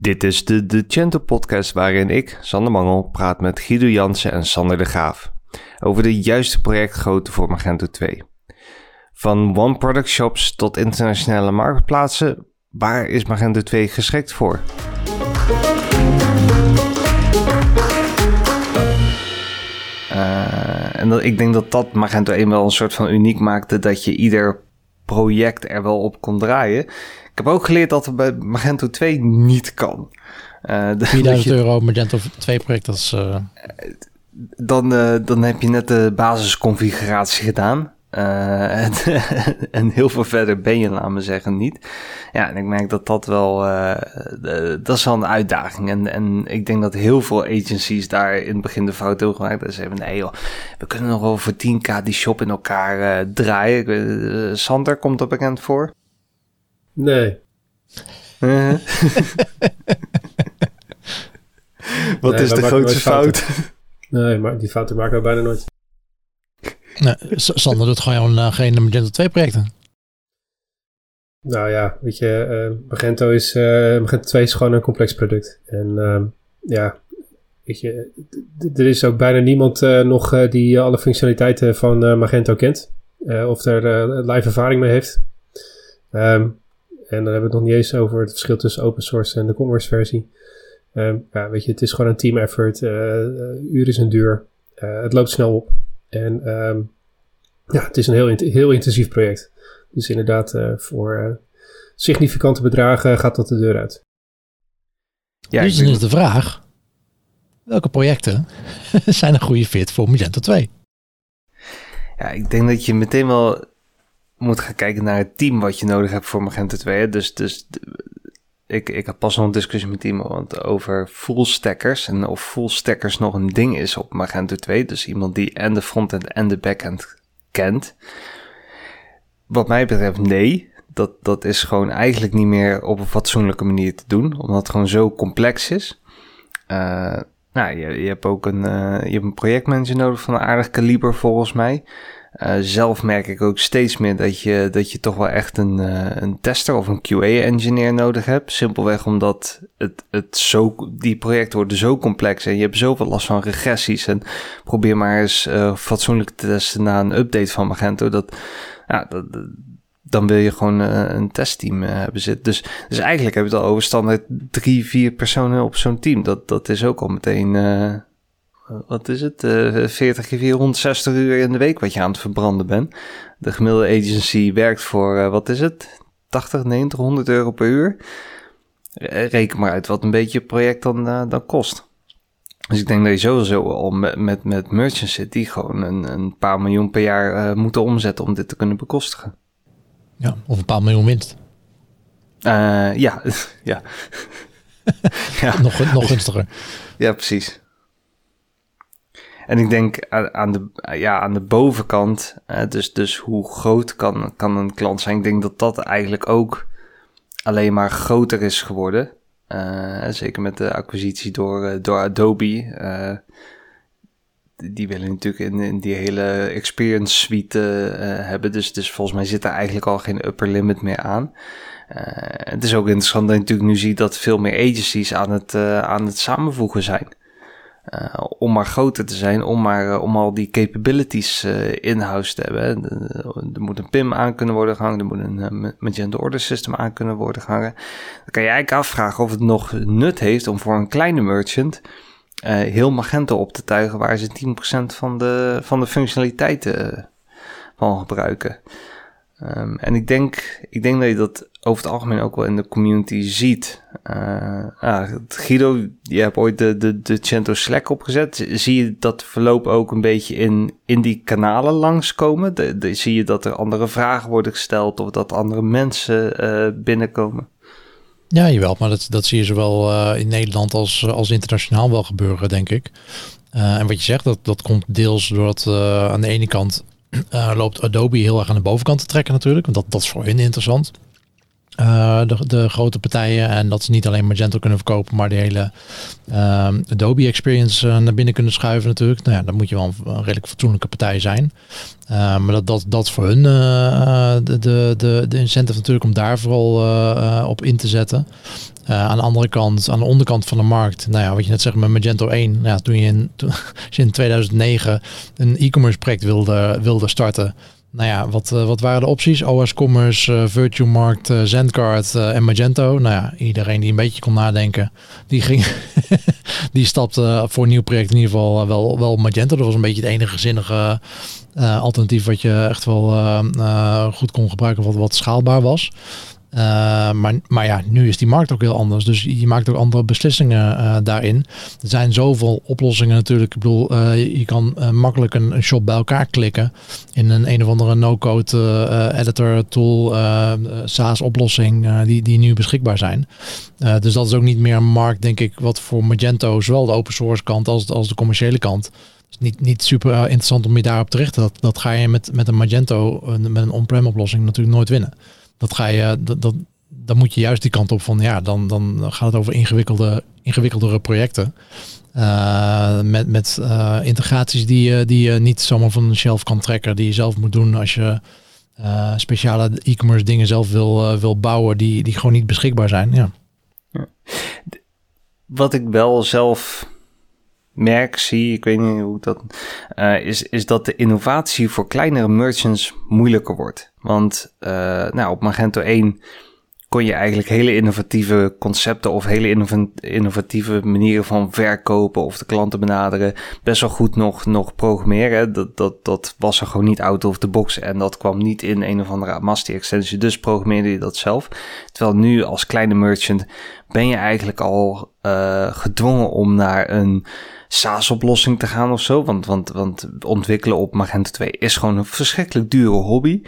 Dit is de Decento podcast waarin ik, Sander Mangel, praat met Guido Jansen en Sander de Graaf over de juiste projectgrootte voor Magento 2. Van one-product shops tot internationale marktplaatsen, waar is Magento 2 geschikt voor? Uh, en ik denk dat dat Magento 1 wel een soort van uniek maakte dat je ieder project er wel op kon draaien. Ik heb ook geleerd dat het bij Magento 2 niet kan. Uh, 4000 euro Magento 2 project, dat is... Uh... Dan, uh, dan heb je net de basisconfiguratie gedaan. En, en, heel veel verder ben je, laat me zeggen, niet. Ja, en ik merk dat dat wel, dat is wel een uitdaging. En, en ik denk dat heel veel agencies daar in het begin de fout hebben gemaakt. Ze hebben, nee joh, we kunnen nog wel voor 10k die shop in elkaar draaien. Sander, komt dat bekend voor? Nee. Wat nee, is de grootste fout? Nee, maar die fouten maken we bijna nooit. Nee, Sander doet gewoon uh, geen Magento 2 projecten. Nou ja, weet je, uh, Magento, is, uh, Magento 2 is gewoon een complex product. En uh, ja, weet je, er is ook bijna niemand nog die alle functionaliteiten van Magento kent. of er live ervaring mee heeft. Um, en dan hebben we het nog niet eens over het verschil tussen open source en de commerce versie. Um, ja, weet je, het is gewoon een team effort. uur is een duur. het loopt snel op. En um, ja, het is een heel, heel intensief project. Dus inderdaad, uh, voor uh, significante bedragen gaat dat de deur uit. Ja, dus is de vraag, welke projecten zijn een goede fit voor Magento 2? Ja, ik denk dat je meteen wel moet gaan kijken naar het team wat je nodig hebt voor Magento 2. Dus, dus ik, ik had pas nog een discussie met iemand over full stackers. En of full stackers nog een ding is op Magento 2. Dus iemand die en de frontend en de backend kent. Wat mij betreft, nee. Dat, dat is gewoon eigenlijk niet meer op een fatsoenlijke manier te doen. Omdat het gewoon zo complex is. Uh, nou, je, je hebt ook een, uh, je hebt een projectmanager nodig van een aardig kaliber volgens mij. Uh, zelf merk ik ook steeds meer dat je, dat je toch wel echt een, uh, een tester of een QA-engineer nodig hebt. Simpelweg omdat het, het zo, die projecten worden zo complex en je hebt zoveel last van regressies. En probeer maar eens uh, fatsoenlijk te testen na een update van Magento. Dat, ja, dat, dan wil je gewoon een testteam hebben zitten. Dus, dus eigenlijk heb je het al over standaard drie, vier personen op zo'n team. Dat, dat is ook al meteen wat is het, uh, 40 keer 460 uur in de week wat je aan het verbranden bent. De gemiddelde agency werkt voor, uh, wat is het, 80, 90, 100 euro per uur. Reken maar uit wat een beetje project dan, uh, dan kost. Dus ik denk dat je sowieso al met, met, met merchants zit die gewoon een, een paar miljoen per jaar moeten omzetten om dit te kunnen bekostigen. Ja, of een paar miljoen winst. Ja, ja. ja. nog, nog gunstiger. Ja, precies. En ik denk aan de, ja, aan de bovenkant, dus, dus hoe groot kan, kan een klant zijn? Ik denk dat dat eigenlijk ook alleen maar groter is geworden. Uh, zeker met de acquisitie door, eh, door Adobe. Uh, die willen natuurlijk in, in die hele experience suite hebben. Dus, dus volgens mij zit er eigenlijk al geen upper limit meer aan. het is ook interessant dat je natuurlijk nu ziet dat veel meer agencies aan het, aan het samenvoegen zijn. Uh, om maar groter te zijn, om, maar, uh, om al die capabilities uh, in-house te hebben. er moet een PIM aan kunnen worden gehangen, er moet een Magento Order System aan kunnen worden gehangen. Dan kan je eigenlijk afvragen of het nog nut heeft om voor een kleine merchant heel Magento op te tuigen waar ze 10% van de, van de functionaliteiten van gebruiken. Um, en ik denk, ik denk dat je dat over het algemeen ook wel in de community ziet. Uh, ah, Guido, je hebt ooit de, de, de Cento Slack opgezet. Zie je dat verloop ook een beetje in, in die kanalen langskomen? De, de, zie je dat er andere vragen worden gesteld of dat andere mensen uh, binnenkomen? Ja, jawel, maar dat, dat zie je zowel uh, in Nederland als, als internationaal wel gebeuren, denk ik. en wat je zegt, dat, dat komt deels doordat aan de ene kant loopt Adobe heel erg aan de bovenkant te trekken natuurlijk. Want dat, dat is voor hen interessant. Uh, de, de, grote partijen. En dat ze niet alleen Magento kunnen verkopen, maar de hele uh, Adobe Experience uh, naar binnen kunnen schuiven natuurlijk. Nou ja, dan moet je wel een, redelijk fatsoenlijke partij zijn. Uh, maar dat, dat, dat voor hun de, de, de, de incentive natuurlijk om daar vooral op in te zetten. aan de andere kant, aan de onderkant van de markt, nou ja, wat je net zegt met Magento 1. Nou ja, toen je in, toen, in 2009 een e-commerce project wilde, wilde starten nou ja, wat, uh, wat waren de opties? OS Commerce, uh, Virtualmarkt, uh, Zendcard en Magento. Nou ja, iedereen die een beetje kon nadenken, die ging, die stapte voor een nieuw project in ieder geval wel, wel Magento. Dat was een beetje het enige zinnige alternatief wat je echt wel goed kon gebruiken, wat, wat schaalbaar was. Uh, maar, maar ja, nu is die markt ook heel anders. Dus je maakt ook andere beslissingen uh, daarin. Er zijn zoveel oplossingen natuurlijk. Ik bedoel, uh, je kan makkelijk een, shop bij elkaar klikken. In een een of andere no-code editor tool, SaaS oplossing die, die nu beschikbaar zijn. dus dat is ook niet meer een markt, denk ik, wat voor Magento, zowel de open source kant als, als de commerciële kant. is niet, niet super interessant om je daarop te richten. Dat, dat ga je met, met een Magento, met een on-prem oplossing natuurlijk nooit winnen dat ga je, dat, dat, dan moet je juist die kant op van, ja, dan, dan gaat het over ingewikkelde, ingewikkeldere projecten. Uh, met met uh, integraties die, je die je niet zomaar van de shelf kan trekken, die je zelf moet doen als je uh, speciale e-commerce dingen zelf wil, wil bouwen, die, die gewoon niet beschikbaar zijn. Ja. Wat ik wel zelf merk, zie, ik weet niet hoe dat uh, is, is dat de innovatie voor kleinere merchants moeilijker wordt. Want uh, nou, op Magento 1 kon je eigenlijk hele innovatieve concepten of hele innovatieve manieren van verkopen of de klanten benaderen best wel goed nog, nog programmeren. Dat, dat, dat was er gewoon niet out of the box en dat kwam niet in een of andere Amasti extensie. Dus programmeerde je dat zelf. Terwijl nu als kleine merchant ben je eigenlijk al uh, gedwongen om naar een SaaS-oplossing te gaan of zo. Want, want, want ontwikkelen op Magento 2 is gewoon een verschrikkelijk dure hobby.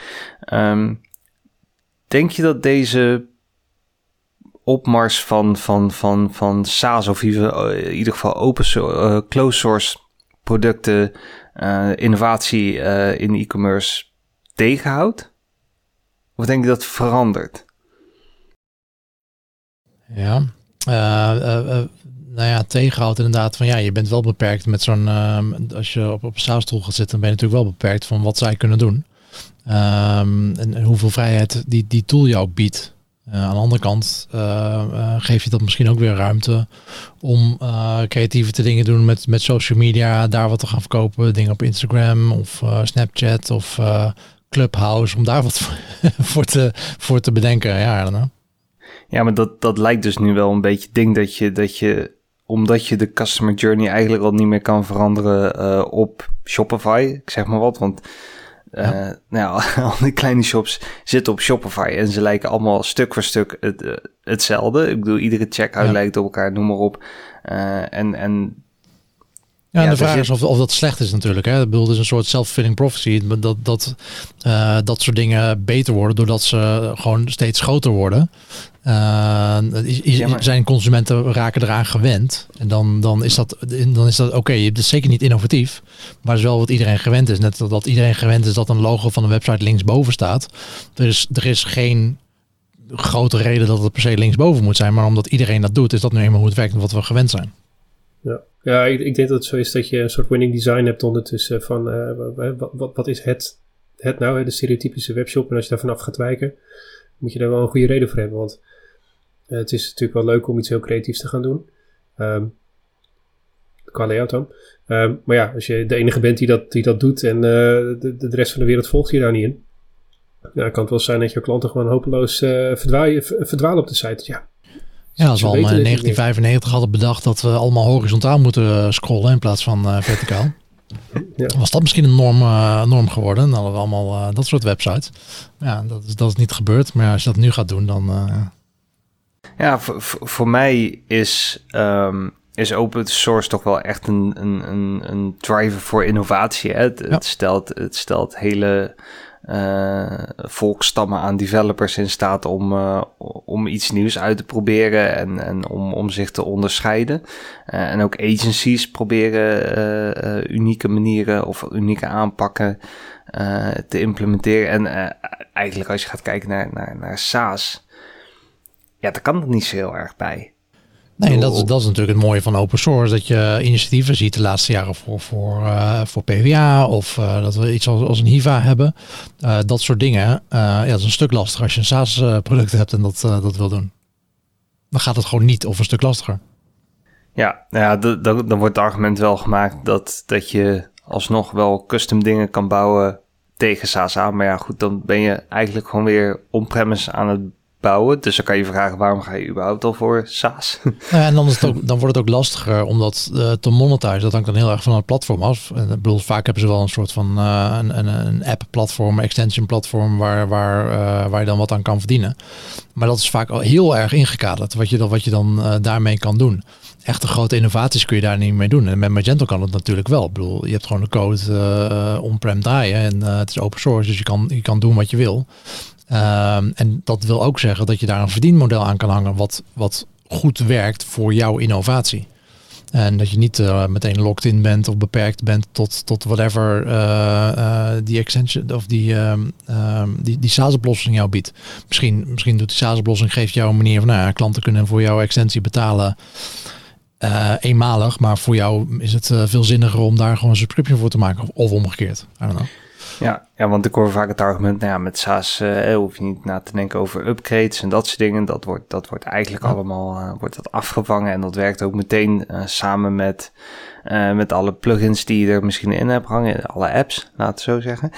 Um, denk je dat deze opmars van, van, van, van SaaS of in ieder geval open uh, closed source producten, uh, innovatie in e-commerce tegenhoudt? Of denk je dat verandert? Ja, nou ja, tegenhoudt inderdaad van ja, je bent wel beperkt met zo'n, uh, als je op, op een SaaS-stoel gaat zitten, ben je natuurlijk wel beperkt van wat zij kunnen doen. Um, en, hoeveel vrijheid die, die tool jou biedt. Uh, aan de andere kant uh, geef je dat misschien ook weer ruimte om creatieve te dingen doen met, met social media, daar wat te gaan verkopen, dingen op Instagram of Snapchat of Clubhouse, om daar wat voor, te, voor te bedenken. Ja, dan, ja, maar dat, dat lijkt dus nu wel een beetje ding dat je, dat je omdat je de customer journey eigenlijk al niet meer kan veranderen uh, op Shopify, ik zeg maar wat, want uh, ja. nou ja, al die kleine shops zitten op Shopify en ze lijken allemaal stuk voor stuk het, uh, hetzelfde. Ik bedoel, iedere checkout ja. lijkt op elkaar, noem maar op. en, en ja, en de vraag is of, of dat slecht is natuurlijk. Hè? Ik bedoel, het is een soort self-fulfilling prophecy. Dat, dat, uh, dat soort dingen beter worden doordat ze gewoon steeds groter worden. Uh, Zijn consumenten raken eraan gewend. En dan, dan is dat, dan is dat oké. Okay, het is zeker niet innovatief. Maar het is wel wat iedereen gewend is. Net dat iedereen gewend is dat een logo van een website linksboven staat. Er is, er is geen grote reden dat het per se linksboven moet zijn. Maar omdat iedereen dat doet, is dat nu eenmaal hoe het werkt en wat we gewend zijn. Ja, ja ik, ik denk dat het zo is dat je een soort winning design hebt ondertussen. Van uh, wat, wat, wat, is het, het nou, de stereotypische webshop. En als je daar vanaf gaat wijken, moet je daar wel een goede reden voor hebben. Want uh, het is natuurlijk wel leuk om iets heel creatiefs te gaan doen. Um, qua layout dan. Um, maar ja, als je de enige bent die dat, die dat doet en uh, de, de rest van de wereld volgt je daar niet in. Nou, kan het wel zijn dat je klanten gewoon hopeloos uh, verdwalen, verdwalen op de site. Ja, ja, als we al in 1995 hadden bedacht dat we allemaal horizontaal moeten eh, scrollen in plaats van uh, verticaal. Ja. Was dat misschien een norm, uh, norm geworden? Dan hadden we allemaal uh, dat soort websites. Ja, dat is, dat is niet gebeurd. Maar als je dat nu gaat doen, dan... Ja, voor, voor mij is, um, is open source toch wel echt een, een, een, een driver voor innovatie. Hè? Het, ja. het, stelt, het stelt hele uh, volkstammen aan developers in staat om, uh, om iets nieuws uit te proberen en, en om, om zich te onderscheiden. Uh, en ook agencies proberen unieke manieren of unieke aanpakken te implementeren. En eigenlijk als je gaat kijken naar, naar, naar SaaS, ja, daar kan het niet zo heel erg bij. Nee, en dat is, dat is natuurlijk het mooie van open source. Dat je initiatieven ziet de laatste jaren voor, voor, uh, voor PWA of uh, dat we iets als, als een HIVA hebben. Uh, dat soort dingen. ja, dat is een stuk lastiger als je een SaaS-product hebt en dat, dat wil doen. Dan gaat het gewoon niet of een stuk lastiger. Ja, nou ja dan, dan wordt het argument wel gemaakt dat, dat je alsnog wel custom dingen kan bouwen tegen SaaS aan. Maar ja, goed, dan ben je eigenlijk gewoon weer on-premise aan het Dus dan kan je vragen, waarom ga je überhaupt al voor SaaS? Ja, en dan, is het ook, dan wordt het ook lastiger om dat uh, te monetizen. Dat hangt dan heel erg van het platform af. En, ik bedoel, vaak hebben ze wel een soort van uh, een, een, app-platform, extension-platform waar, waar, uh, waar je dan wat aan kan verdienen. Maar dat is vaak al heel erg ingekaderd, wat je dan, wat je dan daarmee kan doen. Echte grote innovaties kun je daar niet mee doen. En met Magento kan het natuurlijk wel. Ik bedoel, je hebt gewoon de code on-prem draaien en het is open source, dus je kan, je kan doen wat je wil. Um, en dat wil ook zeggen dat je daar een verdienmodel aan kan hangen wat, wat goed werkt voor jouw innovatie. En dat je niet uh, meteen locked in bent of beperkt bent tot, tot whatever uh, uh, die extension of die, um, die, die SaaS-oplossing jou biedt. Misschien, misschien doet die SaaS-oplossing geeft jou een manier van nou, ja, klanten kunnen voor jouw extensie betalen eenmalig, maar voor jou is het veel zinniger om daar gewoon een subscription voor te maken of, of omgekeerd. I don't know. Ja, ja, want ik hoor vaak het argument, nou ja, met SaaS uh, hoef je niet na te denken over upgrades en dat soort dingen. Dat wordt, dat wordt eigenlijk allemaal uh, wordt dat afgevangen en dat werkt ook meteen uh, samen met uh, met alle plugins die je er misschien in hebt hangen, alle apps, laat het zo zeggen.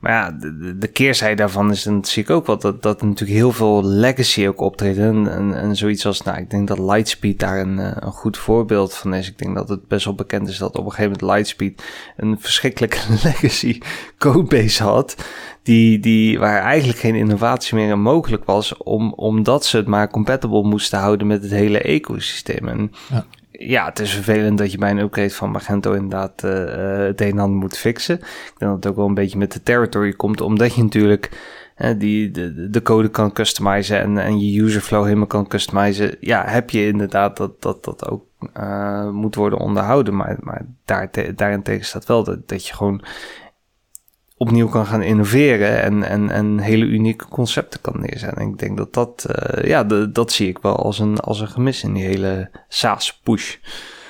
Maar ja, de, de keerzijde daarvan is dan zie ik ook wel dat, dat natuurlijk heel veel legacy ook optreedt. En, en, en zoiets als, nou, ik denk dat Lightspeed daar een, eh, een goed voorbeeld van is. Ik denk dat het best wel bekend is dat op een gegeven moment Lightspeed een verschrikkelijke legacy codebase had. Die, die, waar eigenlijk geen innovatie meer mogelijk was, om, omdat ze het maar compatible moesten houden met het hele ecosysteem. En ja ja, het is vervelend dat je bij een upgrade van Magento inderdaad uh, het een en ander moet fixen. Ik denk dat het ook wel een beetje met de territory komt, omdat je natuurlijk uh, die, de, de code kan customizen en, en je userflow helemaal kan customizen. Ja, heb je inderdaad dat dat, dat ook moet worden onderhouden. Maar, maar daar, daarentegen staat wel dat, dat je gewoon opnieuw kan gaan innoveren en, en, en hele unieke concepten kan neerzetten. En ik denk dat dat, uh, ja, de, dat zie ik wel als een, als een gemis in die hele SaaS-push.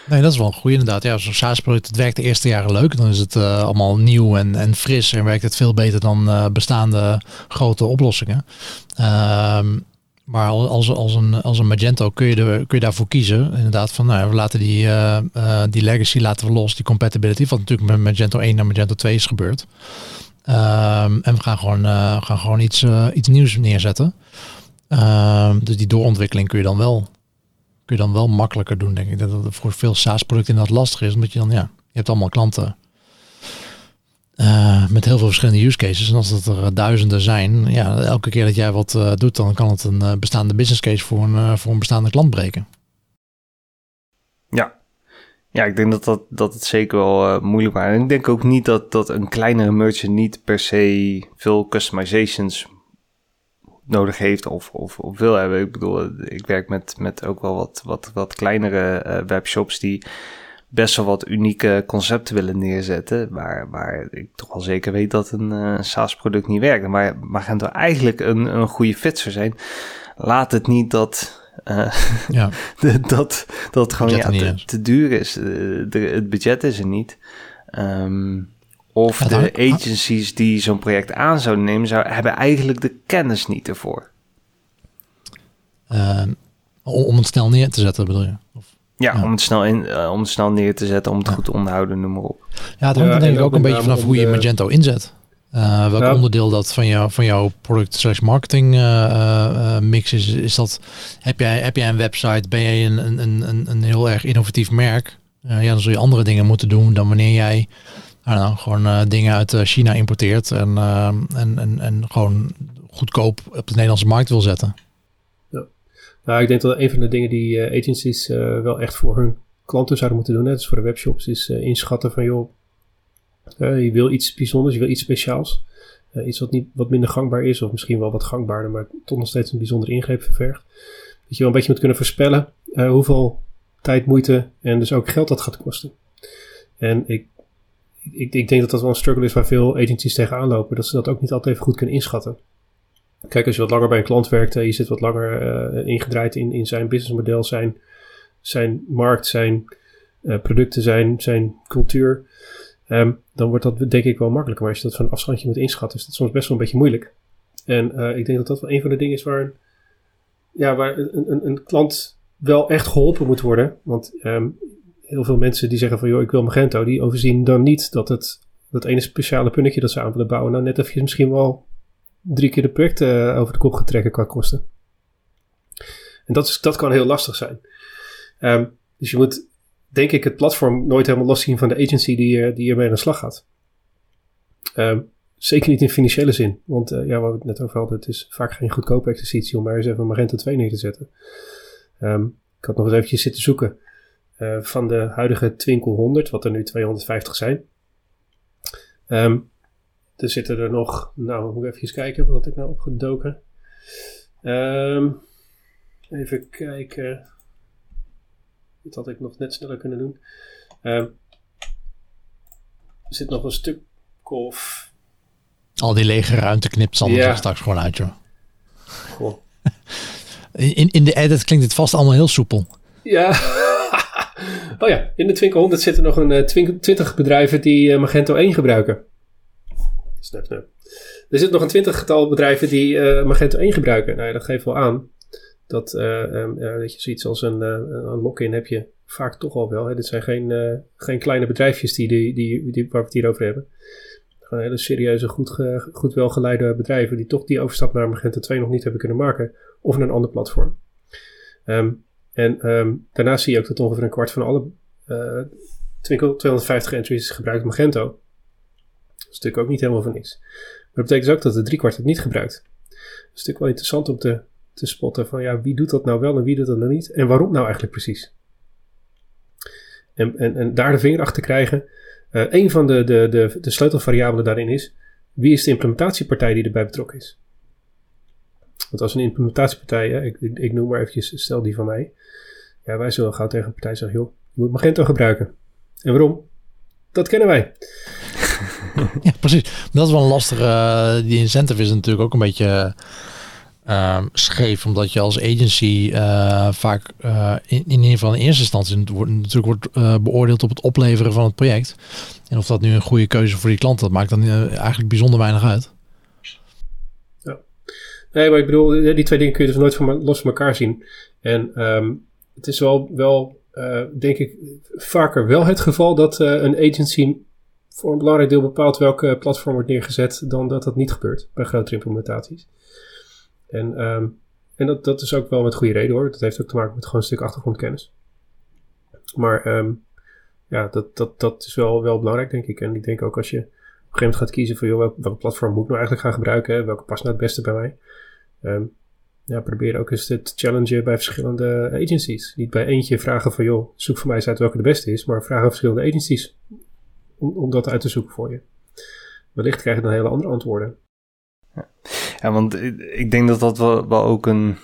Nee, dat is wel een goede inderdaad. Ja, zo'n SaaS-product, het werkt de eerste jaren leuk. Dan is het uh, allemaal nieuw en, en fris en werkt het veel beter dan uh, bestaande grote oplossingen. Ehm, maar als, als, een, als een Magento kun je, er, kun je daarvoor kiezen. Inderdaad, van nou, we laten die, uh, uh, die legacy laten we los, die compatibility. Wat natuurlijk met Magento 1 naar Magento 2 is gebeurd. Um, en we gaan gewoon, uh, gaan gewoon iets, iets nieuws neerzetten. Um, dus die doorontwikkeling kun je dan wel, kun je dan wel makkelijker doen, denk ik. Dat het voor veel SaaS-producten inderdaad lastig is. Omdat je dan, ja, je hebt allemaal klanten uh, met heel veel verschillende use cases. En als dat er duizenden zijn, ja, elke keer dat jij wat uh, doet, dan kan het een bestaande business case voor een, voor een bestaande klant breken. Ja. Ja, ik denk dat, dat, dat het zeker wel moeilijk. En ik denk ook niet dat, dat een kleinere merchant niet per se veel customizations nodig heeft of, of, of wil hebben. Ik bedoel, ik werk met, met ook wel wat, wat, wat kleinere webshops die best wel wat unieke concepten willen neerzetten. Waar, waar ik toch wel zeker weet dat een uh, SaaS-product niet werkt. Maar Magento eigenlijk een, een goede fit zou zijn. Laat het niet dat. Uh, ja. dat, dat het gewoon ja, te, te, duur is. De, de, het budget is er niet. Um, of ja, de agencies die zo'n project aan zouden nemen, zou, hebben eigenlijk de kennis niet ervoor. Uh, om het snel neer te zetten, bedoel je? Of? Ja, Om, het snel in, uh, om het snel neer te zetten, om het goed te onderhouden, noem maar op. Ja, het hangt denk ik ook een beetje vanaf hoe je Magento inzet. Uh, welk onderdeel dat van, jou, van jouw product slash marketing uh, mix is, is dat, heb jij, heb jij een website, ben jij een, een, een, een heel erg innovatief merk, ja, dan zul je andere dingen moeten doen dan wanneer jij know, gewoon dingen uit China importeert en, en, en, en gewoon goedkoop op de Nederlandse markt wil zetten. Nou, ik denk dat een van de dingen die uh, agencies uh, wel echt voor hun klanten zouden moeten doen, net als voor de webshops, is uh, inschatten van joh, je wil iets bijzonders, je wil iets speciaals. iets wat, niet, wat minder gangbaar is, of misschien wel wat gangbaarder, maar toch nog steeds een bijzondere ingreep ververgt. Dat je wel een beetje moet kunnen voorspellen hoeveel tijd, moeite en dus ook geld dat gaat kosten. En ik, ik, ik denk dat dat wel een struggle is waar veel agencies tegenaan lopen, dat ze dat ook niet altijd even goed kunnen inschatten. Kijk, als je wat langer bij een klant werkt, je zit wat langer uh, ingedraaid in, in zijn businessmodel, zijn, zijn markt, zijn uh, producten, zijn, zijn cultuur, um, dan wordt dat denk ik wel makkelijker. Maar als je dat van afstandje moet inschatten, is dat soms best wel een beetje moeilijk. En uh, ik denk dat dat wel een van de dingen is waar, ja, waar een, een, een klant wel echt geholpen moet worden. Want um, heel veel mensen die zeggen van, joh, ik wil Magento, die overzien dan niet dat het dat ene speciale puntje dat ze aan willen bouwen, nou net even misschien wel drie keer de projecten over de kop getrekken kan kosten. En dat, is, dat kan heel lastig zijn. Um, dus je moet, denk ik, het platform nooit helemaal loszien van de agency die, uh, die ermee aan de slag gaat. Um, zeker niet in financiële zin. Want uh, ja, waar we het net over hadden, het is vaak geen goedkope exercitie om maar eens even Magento 2 neer te zetten. Um, ik had nog eens eventjes zitten zoeken. Van de huidige Twinkle 100, wat er nu 250 zijn. Um, er zitten er nog, nou moet ik even kijken, wat had ik nou opgedoken? Um, even kijken. Dit had ik nog net sneller kunnen doen. Um, er zit nog een stuk of... Al die lege ruimte knipt Sander ja. straks gewoon uit, joh. Cool. in, in de edit klinkt het vast allemaal heel soepel. Ja. oh ja, in de Twinkle 100 zitten nog een uh, 20 bedrijven die uh, Magento 1 gebruiken. Snap, snap. Er zitten nog een twintigtal bedrijven die uh, Magento 1 gebruiken. Nou ja, dat geeft wel aan dat, uh, um, weet je, zoiets als een, uh, een lock-in heb je vaak toch al wel. Hè. Dit zijn geen, geen kleine bedrijfjes die, die, die, die, waar we het hier over hebben. Gewoon hele serieuze, goed, ge, goed welgeleide bedrijven die toch die overstap naar Magento 2 nog niet hebben kunnen maken. Of naar een ander platform. Um, en um, daarnaast zie je ook dat ongeveer een kwart van alle Twinkle 250 entries gebruikt Magento. Natuurlijk ook niet helemaal van niks. Dat betekent dus ook dat de driekwart het niet gebruikt. Dat is natuurlijk wel interessant om te, te spotten van ja, wie doet dat nou wel en wie doet dat nou niet? En waarom nou eigenlijk precies? En, en, en daar de vinger achter krijgen. Uh, een van de, de, de, de sleutelvariabelen daarin is, wie is de implementatiepartij die erbij betrokken is? Want als een implementatiepartij, hè, ik, ik, ik, noem maar eventjes, stel die van mij. Ja, wij zullen gauw tegen een partij zeggen, joh, je moet Magento gebruiken. En waarom? Dat kennen wij. ja, precies. Dat is wel een lastige. Uh, die incentive is natuurlijk ook een beetje uh, scheef, omdat je als agency uh, vaak uh, in, in ieder geval in eerste instantie natuurlijk wordt beoordeeld op het opleveren van het project. En of dat nu een goede keuze voor die klant, dat maakt dan eigenlijk bijzonder weinig uit. Ja. Nee, maar ik bedoel, die twee dingen kun je dus nooit van los van elkaar zien. En um, het is wel, wel denk ik, vaker wel het geval dat een agency voor een belangrijk deel bepaalt welke platform wordt neergezet, dan dat dat niet gebeurt bij grotere implementaties. En, um, en dat, dat is ook wel met goede reden hoor. Dat heeft ook te maken met gewoon een stuk achtergrondkennis. Maar um, ja, dat, dat, dat is wel, wel belangrijk, denk ik. En ik denk ook als je op een gegeven moment gaat kiezen van, joh, welke, platform moet ik nou eigenlijk gaan gebruiken? Hè? Welke past nou het beste bij mij? Um, ja, probeer ook eens te challengen bij verschillende agencies. Niet bij eentje vragen van, joh, zoek voor mij eens uit welke de beste is, maar vraag aan verschillende agencies om, dat uit te zoeken voor je. Wellicht krijg je dan hele andere antwoorden. Ja, ja want ik denk dat dat wel, wel ook een.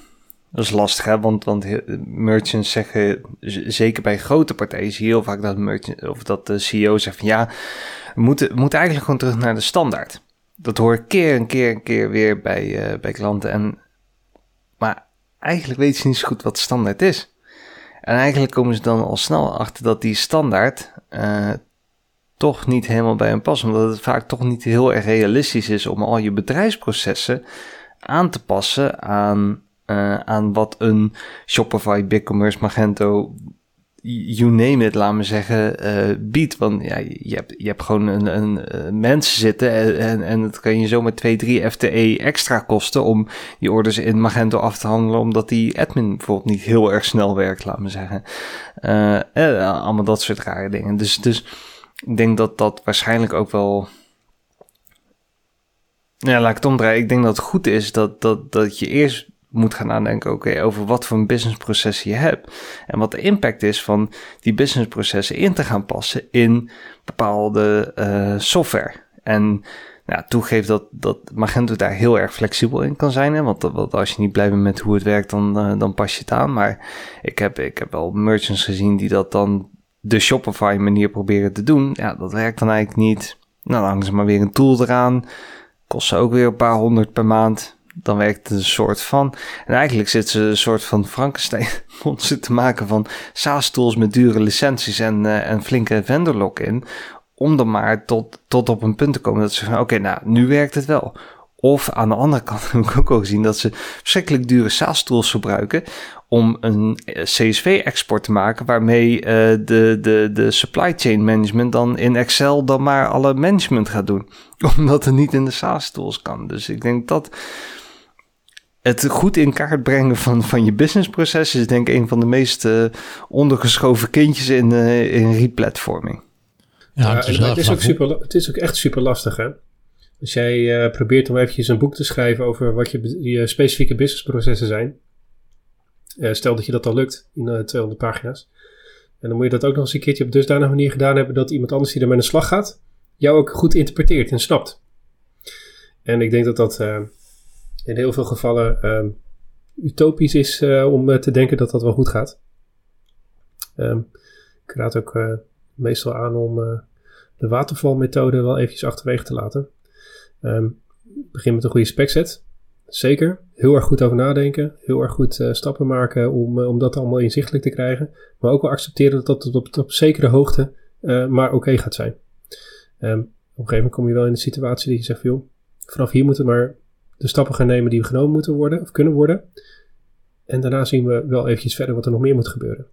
Dat is lastig, hè? Want, want merchants zeggen, zeker bij grote partijen, zie je heel vaak dat, merchant, of dat de CEO zegt van ja, we moeten, we eigenlijk gewoon terug naar de standaard. Dat hoor ik keer en keer en keer weer bij, uh, bij klanten. En, maar eigenlijk weten ze niet zo goed wat standaard is. En eigenlijk komen ze dan al snel achter dat die standaard uh, toch niet helemaal bij hem passen. Omdat het vaak toch niet heel erg realistisch is om al je bedrijfsprocessen aan te passen aan, uh, aan wat een Shopify, BigCommerce, Magento, you name it, laat me zeggen, uh, biedt. Want ja, je hebt, je hebt gewoon een, een, een mensen zitten en, en, en het kan je zomaar 2, 3 FTE extra kosten om die orders in Magento af te handelen, omdat die admin bijvoorbeeld niet heel erg snel werkt, laat me zeggen. Uh, allemaal dat soort rare dingen. Dus, dus ik denk dat dat waarschijnlijk ook wel. Ja, laat ik het omdraaien. Ik denk dat het goed is dat, dat, dat je eerst moet gaan nadenken over wat voor een businessproces je hebt. En wat de impact is van die businessprocessen in te gaan passen in bepaalde uh, software. En nou, toegeef dat, dat Magento daar heel erg flexibel in kan zijn. Hè? Want, als je niet blij bent met hoe het werkt, dan, uh, dan pas je het aan. Maar ik heb, ik heb wel merchants gezien die dat dan de Shopify manier proberen te doen. Ja, dat werkt dan eigenlijk niet. Nou, dan ze maar weer een tool eraan. Kost ze ook weer een paar honderd per maand. dan werkt het een soort van. En eigenlijk zit ze een soort van Frankenstein monster te maken van SaaS-tools met dure licenties en, uh, en flinke vendor lock-in. Om dan maar tot, tot op een punt te komen dat ze van oké, nou, nu werkt het wel. Of aan de andere kant heb ik ook al gezien dat ze verschrikkelijk dure SaaS-tools gebruiken om een eh, CSV-export te maken waarmee uh, de, de, de supply chain management dan in Excel dan maar alle management gaat doen. Omdat het niet in de SaaS-tools kan. Dus ik denk dat het goed in kaart brengen van, van je businessproces is denk ik een van de meest uh, ondergeschoven kindjes in, uh, in replatforming. Ja, het, is, het is ook super, het is ook echt super lastig hè. Als jij uh, probeert om eventjes een boek te schrijven over wat je, je specifieke businessprocessen zijn. Uh, stel dat je dat al lukt in uh, 200 pagina's. En dan moet je dat ook nog eens een keertje op dusdanige manier gedaan hebben dat iemand anders die er met een slag gaat, jou ook goed interpreteert en snapt. En ik denk dat dat in heel veel gevallen utopisch is om te denken dat dat wel goed gaat. Um, ik raad ook meestal aan om de watervalmethode wel eventjes achterwege te laten. Um, begin met een goede specset. Zeker. Heel erg goed over nadenken. Heel erg goed uh, stappen maken om, uh, om dat allemaal inzichtelijk te krijgen. Maar ook wel accepteren dat dat op, op zekere hoogte uh, maar oké gaat zijn. Um, op een gegeven moment kom je wel in de situatie dat je zegt: joh, vanaf hier moeten we maar de stappen gaan nemen die genomen moeten worden of kunnen worden. En daarna zien we wel eventjes verder wat er nog meer moet gebeuren.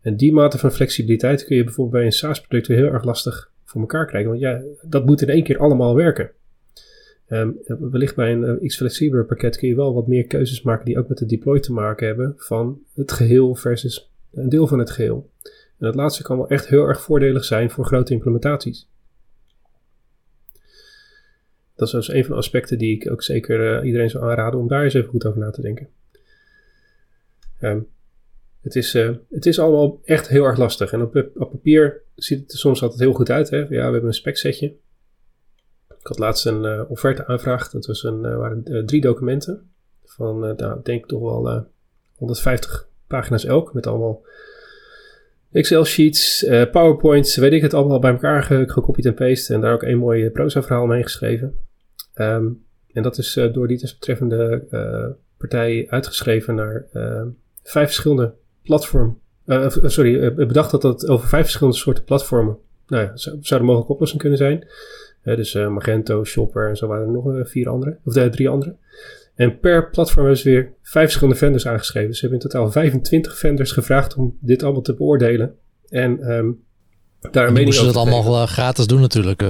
En die mate van flexibiliteit kun je bijvoorbeeld bij een SaaS-product heel erg lastig voor elkaar krijgen. Want ja, dat moet in één keer allemaal werken. Um, wellicht bij een uh, iets flexibeler pakket kun je wel wat meer keuzes maken die ook met de deploy te maken hebben van het geheel versus een deel van het geheel. En dat laatste kan wel echt heel erg voordelig zijn voor grote implementaties. Dat is dus een van de aspecten die ik ook zeker uh, iedereen zou aanraden om daar eens even goed over na te denken. Um, het, is, uh, het is allemaal echt heel erg lastig. En op, op papier ziet het er soms altijd heel goed uit. Hè? Ja, we hebben een specsetje. Ik had laatst een uh, offerte aanvraag. Dat was een, uh, waren uh, drie documenten. Van, nou, ik denk toch wel 150 pagina's elk. Met allemaal Excel-sheets, PowerPoints, weet ik het allemaal bij elkaar ge gekopied en paste. En daar ook een mooi proza-verhaal mee geschreven. Um, en dat is door die desbetreffende partij uitgeschreven naar vijf verschillende platformen. sorry, bedacht dat dat over vijf verschillende soorten platformen nou ja, zou, zou mogelijke oplossing kunnen zijn dus uh, Magento, Shopper en zo waren er nog uh, vier andere, of uh, drie andere. En per platform hebben ze weer vijf verschillende vendors aangeschreven. Dus ze hebben in totaal 25 vendors gevraagd om dit allemaal te beoordelen. En um, daar een mening over ze dat allemaal gratis doen natuurlijk.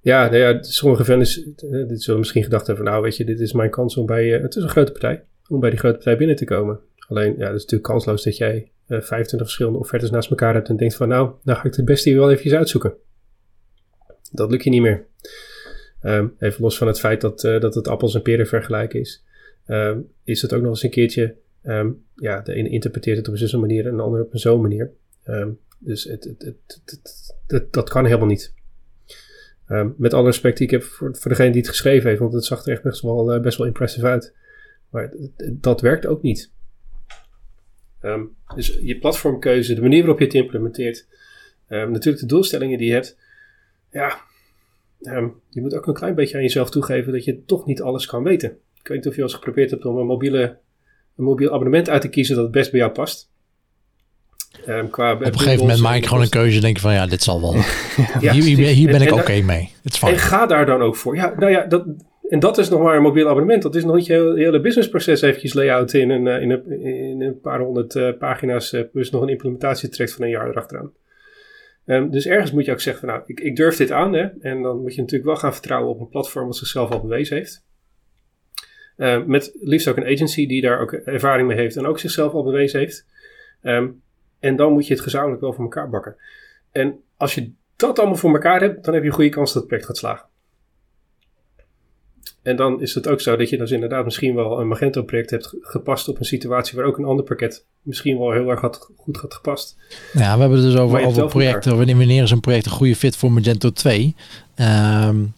Ja, nou ja, sommige vendors dit zullen misschien gedacht hebben van nou weet je, dit is mijn kans om bij, het is een grote partij, om bij die grote partij binnen te komen. Alleen ja, het is natuurlijk kansloos dat jij 25 verschillende offertes naast elkaar hebt en denkt van nou, nou ga ik het beste hier wel eventjes uitzoeken. Dat lukt je niet meer. Um, even los van het feit dat, uh, dat het appels en peren vergelijken is. Um, is het ook nog eens een keertje... Um, ja, de ene interpreteert het op zo'n manier en de andere op een zo'n manier. dus het, het, het, dat kan helemaal niet. met alle respect, ik heb voor, voor degene die het geschreven heeft, want het zag er echt best wel, uh, best wel impressive uit. Maar dat werkt ook niet. dus je platformkeuze, de manier waarop je het implementeert, natuurlijk de doelstellingen die je hebt, ja, um, je moet ook een klein beetje aan jezelf toegeven dat je toch niet alles kan weten. Ik weet niet of je al eens geprobeerd hebt om een, mobiele, een mobiel abonnement uit te kiezen dat het best bij jou past. Um, qua Op een gegeven moment maak ik gewoon een keuze. Denk van ja, dit zal wel. ja, hier, hier, ben ik oké okay mee. En ga daar dan ook voor. Ja, nou ja, dat, en dat is nog maar een mobiel abonnement. Dat is nog niet je hele, hele businessproces eventjes layout in een, eh, in een, in een paar honderd uh, pagina's. Uh, plus nog een implementatietraject van een jaar erachteraan. Um, dus ergens moet je ook zeggen van nou, ik, ik durf dit aan. Hè? En dan moet je natuurlijk wel gaan vertrouwen op een platform wat zichzelf al bewezen heeft. Uh, met liefst ook een agency die daar ook ervaring mee heeft en ook zichzelf al bewezen heeft. Um, en dan moet je het gezamenlijk wel voor elkaar bakken. En als je dat allemaal voor elkaar hebt, dan heb je een goede kans dat het project gaat slagen. En dan is het ook zo dat je dus inderdaad misschien wel een Magento-project hebt gepast op een situatie waar ook een ander pakket misschien wel heel erg had, goed had gepast. Ja, we hebben het dus over, over projecten. Wanneer is een project een goede fit voor Magento 2? Um,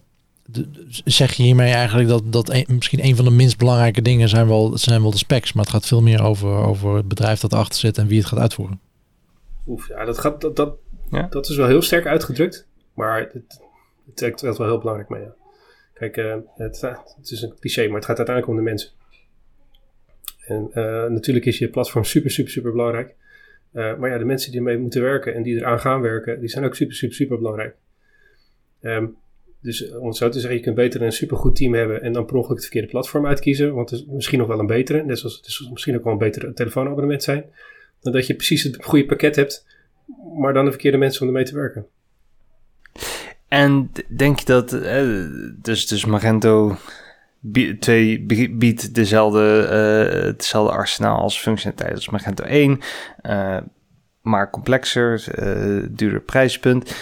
zeg je hiermee eigenlijk dat, dat een, misschien een van de minst belangrijke dingen zijn wel, zijn wel de specs, maar het gaat veel meer over, over het bedrijf dat erachter zit en wie het gaat uitvoeren. Oef, ja, dat, gaat, dat, dat, ja? dat is wel heel sterk uitgedrukt, maar het, het trekt wel heel belangrijk mee. Ja. Kijk, het, het, is een cliché, maar het gaat uiteindelijk om de mensen. En natuurlijk is je platform super, super, super belangrijk. maar ja, de mensen die ermee moeten werken en die eraan gaan werken, die zijn ook super, super, super belangrijk. Um, dus om het zo te zeggen, je kunt beter een supergoed team hebben en dan per ongeluk het verkeerde platform uitkiezen. Want het is misschien nog wel een betere, net zoals het is misschien ook wel een betere telefoonabonnement zijn. Dan dat je precies het goede pakket hebt, maar dan de verkeerde mensen om ermee te werken. En denk je dat, eh, dus, dus Magento twee biedt dezelfde, uh, hetzelfde arsenaal als functionaliteit als Magento 1, uh, eh, maar complexer, duurder prijspunt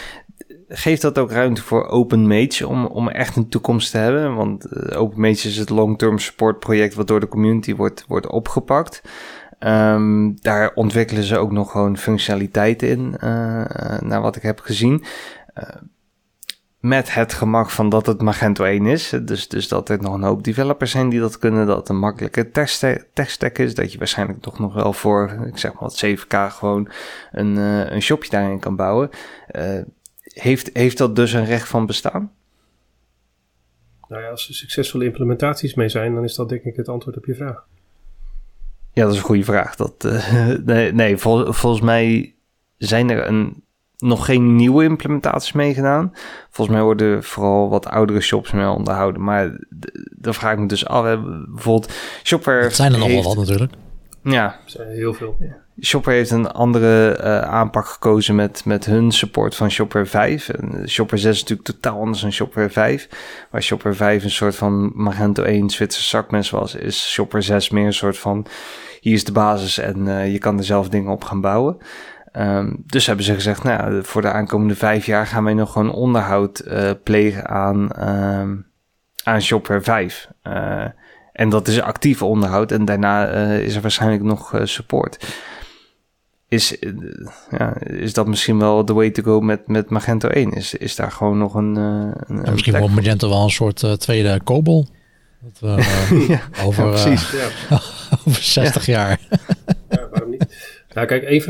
geeft dat ook ruimte voor Open Mage om, om echt een toekomst te hebben? Want uh, Open Mage is het long-term support project wat door de community wordt, wordt opgepakt. Um, daar ontwikkelen ze ook nog gewoon functionaliteiten in, naar wat ik heb gezien. Met het gemak van dat het Magento 1 is. Dus, dus dat er nog een hoop developers zijn die dat kunnen. Dat het een makkelijke tech-stack is. Dat je waarschijnlijk toch nog wel voor, ik zeg maar wat 7k gewoon een, uh, een shopje daarin kan bouwen. Uh, heeft, heeft dat dus een recht van bestaan? Nou ja, als er succesvolle implementaties mee zijn, dan is dat denk ik het antwoord op je vraag. Ja, dat is een goede vraag. Dat, uh, nee, nee volgens mij zijn er een, nog geen nieuwe implementaties meegedaan. Volgens mij worden vooral wat oudere shops mee onderhouden. Maar dan vraag ik me dus af. Bijvoorbeeld Shopware. Het zijn er nog wel wat natuurlijk. Ja. Zijn heel veel. Shopper heeft een andere uh, aanpak gekozen met, met hun support van Shopper 5. En Shopper 6 is natuurlijk totaal anders dan Shopper 5. Waar Shopper 5 een soort van Magento 1 Zwitser zakmes was, is Shopper 6 meer een soort van hier is de basis en uh, je kan er zelf dingen op gaan bouwen. Um, dus hebben ze gezegd, nou, voor de aankomende vijf jaar gaan wij nog gewoon onderhoud uh, plegen aan, um, aan Shopper 5. en dat is actief onderhoud en daarna is er waarschijnlijk nog support is, eh, ja, is dat misschien wel de way to go met, met Magento 1? Is, is daar gewoon nog een. Uh, misschien wordt Magento wel een soort uh, tweede Cobol. Dat, uh, ja, over, precies. over 60 jaar. Nou, kijk, een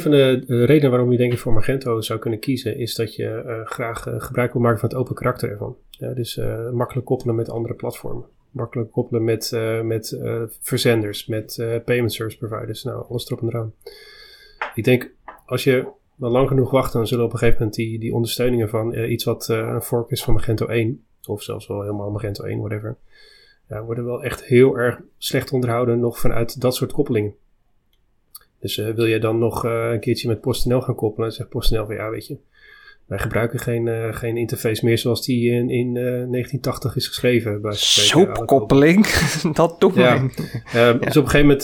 van, de, redenen waarom je denk ik voor Magento zou kunnen kiezen, is dat je graag gebruik wil maken van het open karakter ervan. Ja, dus makkelijk koppelen met andere platformen. Makkelijk koppelen met, met verzenders, met payment service providers. Nou, alles erop en eraan. Ik denk, als je wel lang genoeg wacht, dan zullen op een gegeven moment die, die ondersteuningen van iets wat een fork is van Magento 1, of zelfs wel helemaal Magento 1, whatever, ja, worden wel echt heel erg slecht onderhouden nog vanuit dat soort koppelingen. Dus uh, wil je dan nog een keertje met PostNL gaan koppelen, dan zegt PostNL van ja, weet je, wij gebruiken geen, geen interface meer zoals die in, in 1980 is geschreven. Soepkoppeling, dat doen we. Ja. Dus op een gegeven moment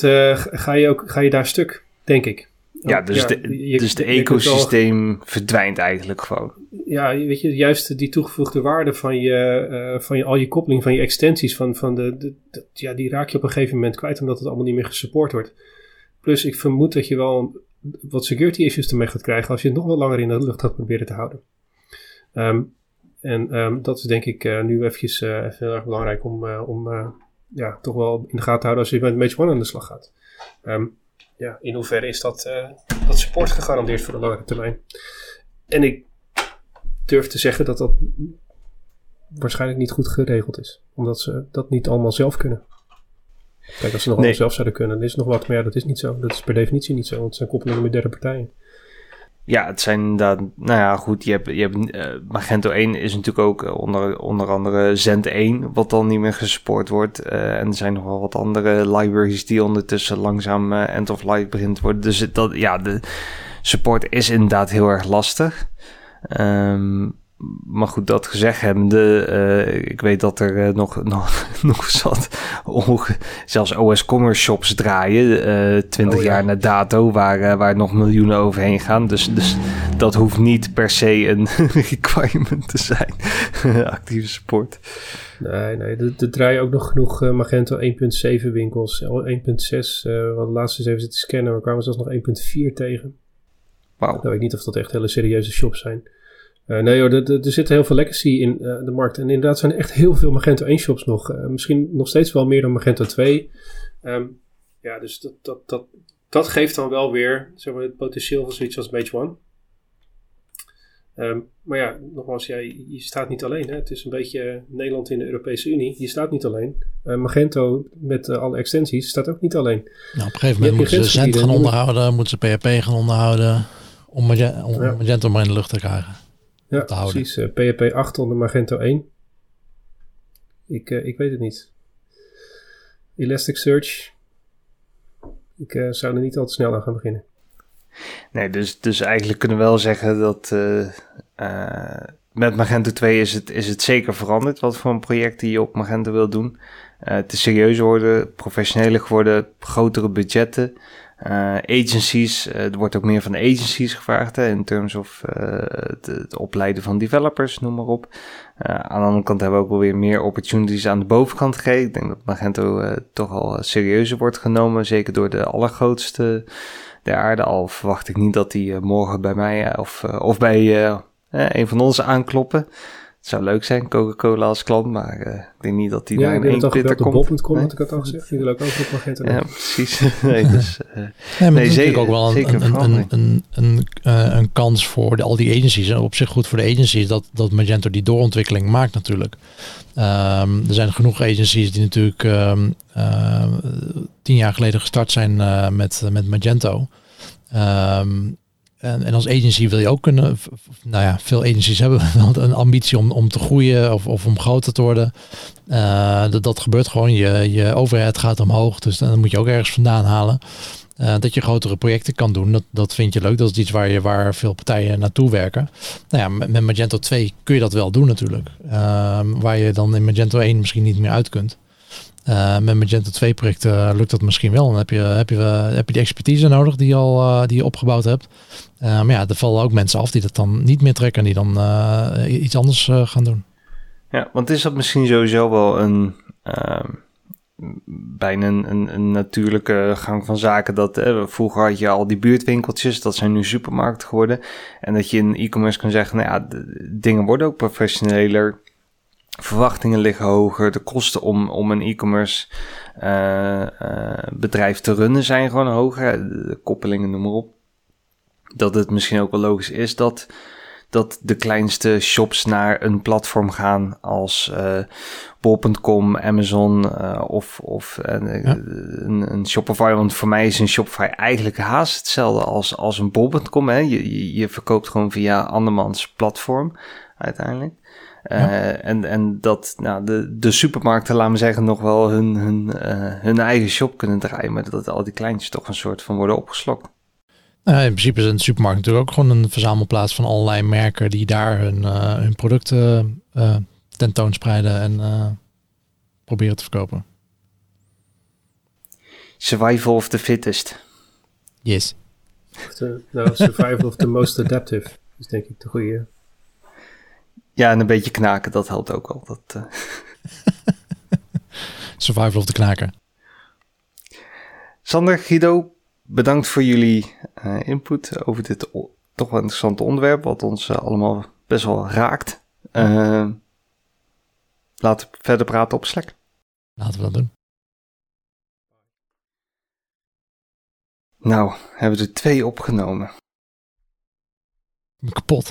ga, je ook, ga je daar stuk, denk ik. Ja, dus, de, dus de ecosysteem verdwijnt eigenlijk gewoon. Ja, weet je, juist die toegevoegde waarde van je, uh, van je al je koppeling, van je extensies, van, van de, de, ja, die raak je op een gegeven moment kwijt omdat het allemaal niet meer gesupport wordt. Plus, ik vermoed dat je wel wat security issues ermee gaat krijgen als je het nog wel langer in de lucht gaat proberen te houden. Um, en um, dat is denk ik uh, nu eventjes even heel erg belangrijk om, om ja, toch wel in de gaten te houden als je met Mage One aan de slag gaat. Um, ja, in hoeverre is dat, dat support gegarandeerd voor de langere termijn? En ik durf te zeggen dat dat waarschijnlijk niet goed geregeld is. Omdat ze dat niet allemaal zelf kunnen. Kijk, als ze nog allemaal zelf zouden kunnen, dan is nog wat. Maar ja, dat is niet zo. Dat is per definitie niet zo. Want het zijn koppelingen met derde partijen. Ja, het zijn inderdaad, nou ja, goed, je hebt, je hebt uh, Magento 1 is natuurlijk ook eh, onder, onder andere Zend 1, wat dan niet meer gesupport wordt. Uh, en er zijn nog wel wat andere libraries die ondertussen langzaam uh, end of life begint te worden. Dus dat, ja, de support is inderdaad heel erg lastig. Um, maar goed, dat gezegd hebbende, uh, ik weet dat er uh, nog, nog, nog zat, zelfs OS Commerce shops draaien, uh, eh, 20 jaar na dato, waar, waar nog miljoenen overheen gaan. Dus, dus dat hoeft niet per se een requirement te zijn, actieve support. Nee, nee, er, draaien ook nog genoeg Magento 1.7 winkels. 1.6, wat de laatste eens even zitten scannen, we kwamen zelfs nog 1.4 tegen. Wauw. Ik weet niet of dat echt hele serieuze shops zijn. Uh, nee hoor, er, er, zit heel veel legacy in uh, de markt. En inderdaad zijn er echt heel veel Magento 1 shops nog. Uh, misschien nog steeds wel meer dan Magento 2. Um, ehm, ja, dus dat, dat, dat, dat geeft dan wel weer zeg maar, het potentieel van zoiets als Mage One. Ehm, maar ja, nogmaals, ja, je staat niet alleen. Hè? Het is een beetje Nederland in de Europese Unie. Je staat niet alleen. Magento met alle extensies staat ook niet alleen. Nou, op een gegeven moment moeten ze Cent gaan onderhouden, moeten ze PHP gaan onderhouden. Om, Magento, om ja. Magento maar in de lucht te krijgen. Ja, precies. PHP 8 onder Magento 1. Ik, ik weet het niet. Elasticsearch. Ik uh, zou er niet al te snel aan gaan beginnen. Nee, dus, dus eigenlijk kunnen we wel zeggen dat uh, uh, met Magento 2 is het, is het zeker veranderd. Wat voor een project die je op Magento wil doen. het is serieuzer geworden, professioneler geworden, grotere budgetten. Uh, agencies, uh, er wordt ook meer van de agencies gevraagd hè, in terms of het, het, opleiden van developers, noem maar op. aan de andere kant hebben we ook wel weer meer opportunities aan de bovenkant gekregen. Ik denk dat Magento toch al serieuzer wordt genomen, zeker door de allergrootste der aarde. Al verwacht ik niet dat die morgen bij mij of, of bij een van ons aankloppen. Het zou leuk zijn, Coca-Cola als klant, maar uh, ik denk niet dat die ja, daar in één komt. Bob.com had ik het al gezegd. Die wil ook over op Magento. Ja, precies. nee, dus, uh, nee, maar nee, zeker, ook wel een, een, een, een, een, uh, een kans voor de, al die agencies. En op zich goed voor de agencies dat, dat Magento die doorontwikkeling maakt natuurlijk. Um, er zijn genoeg agencies die natuurlijk um, tien jaar geleden gestart zijn met, met Magento. Um, en, en, als agency wil je ook kunnen, nou ja, veel agencies hebben een ambitie om, om te groeien of, of om groter te worden. Uh, dat, dat gebeurt gewoon, je, je overhead gaat omhoog, dus dan moet je ook ergens vandaan halen. Uh, dat je grotere projecten kan doen, dat, dat vind je leuk. Dat is iets waar, je, waar veel partijen naartoe werken. Nou ja, met, Magento 2 kun je dat wel doen natuurlijk. Uh, waar je dan in Magento 1 misschien niet meer uit kunt. Uh, met Magento 2 projecten lukt dat misschien wel. Dan heb je, heb je, heb je die expertise nodig die, al, die je opgebouwd hebt. Maar ja, er vallen ook mensen af die dat dan niet meer trekken en die dan iets anders gaan doen. Ja, want is dat misschien sowieso wel een ehm, bijna een, een, natuurlijke gang van zaken. Dat vroeger had je al die buurtwinkeltjes, dat zijn nu supermarkten geworden. En dat je in e-commerce kan zeggen, nou ja, de, dingen worden ook professioneler verwachtingen liggen hoger. De kosten om, om een e-commerce uh, bedrijf te runnen zijn gewoon hoger. De koppelingen, noem maar op. Dat het misschien ook wel logisch is dat, dat de kleinste shops naar een platform gaan als uh, bol.com, Amazon of, of ja. een, een Shopify. Want voor mij is een Shopify eigenlijk haast hetzelfde als, als een bol.com. Hè? Je, je, je verkoopt gewoon via andermans platform uiteindelijk. Uh, en, en dat nou, de, de supermarkten, laten we zeggen, nog wel hun, hun, uh, hun eigen shop kunnen draaien. Maar dat al die kleintjes toch een soort van worden opgeslokt. Nou, in principe is een supermarkt natuurlijk ook gewoon een verzamelplaats van allerlei merken die daar hun, uh, hun producten tentoonspreiden en proberen te verkopen. Survival of the fittest. Yes. The, nou, survival of the most adaptive is denk ik de goede. Ja, en een beetje knaken, dat helpt ook wel. Dat, uh... Survival of de knaken. Sander, Guido, bedankt voor jullie uh, input over dit toch wel interessante onderwerp, wat ons uh, allemaal best wel raakt. laten we verder praten op Slack. Laten we dat doen. Nou, hebben we er twee opgenomen. Kapot.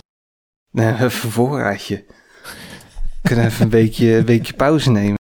Nee, even een voorraadje. Kunnen even een weekje, een weekje pauze nemen.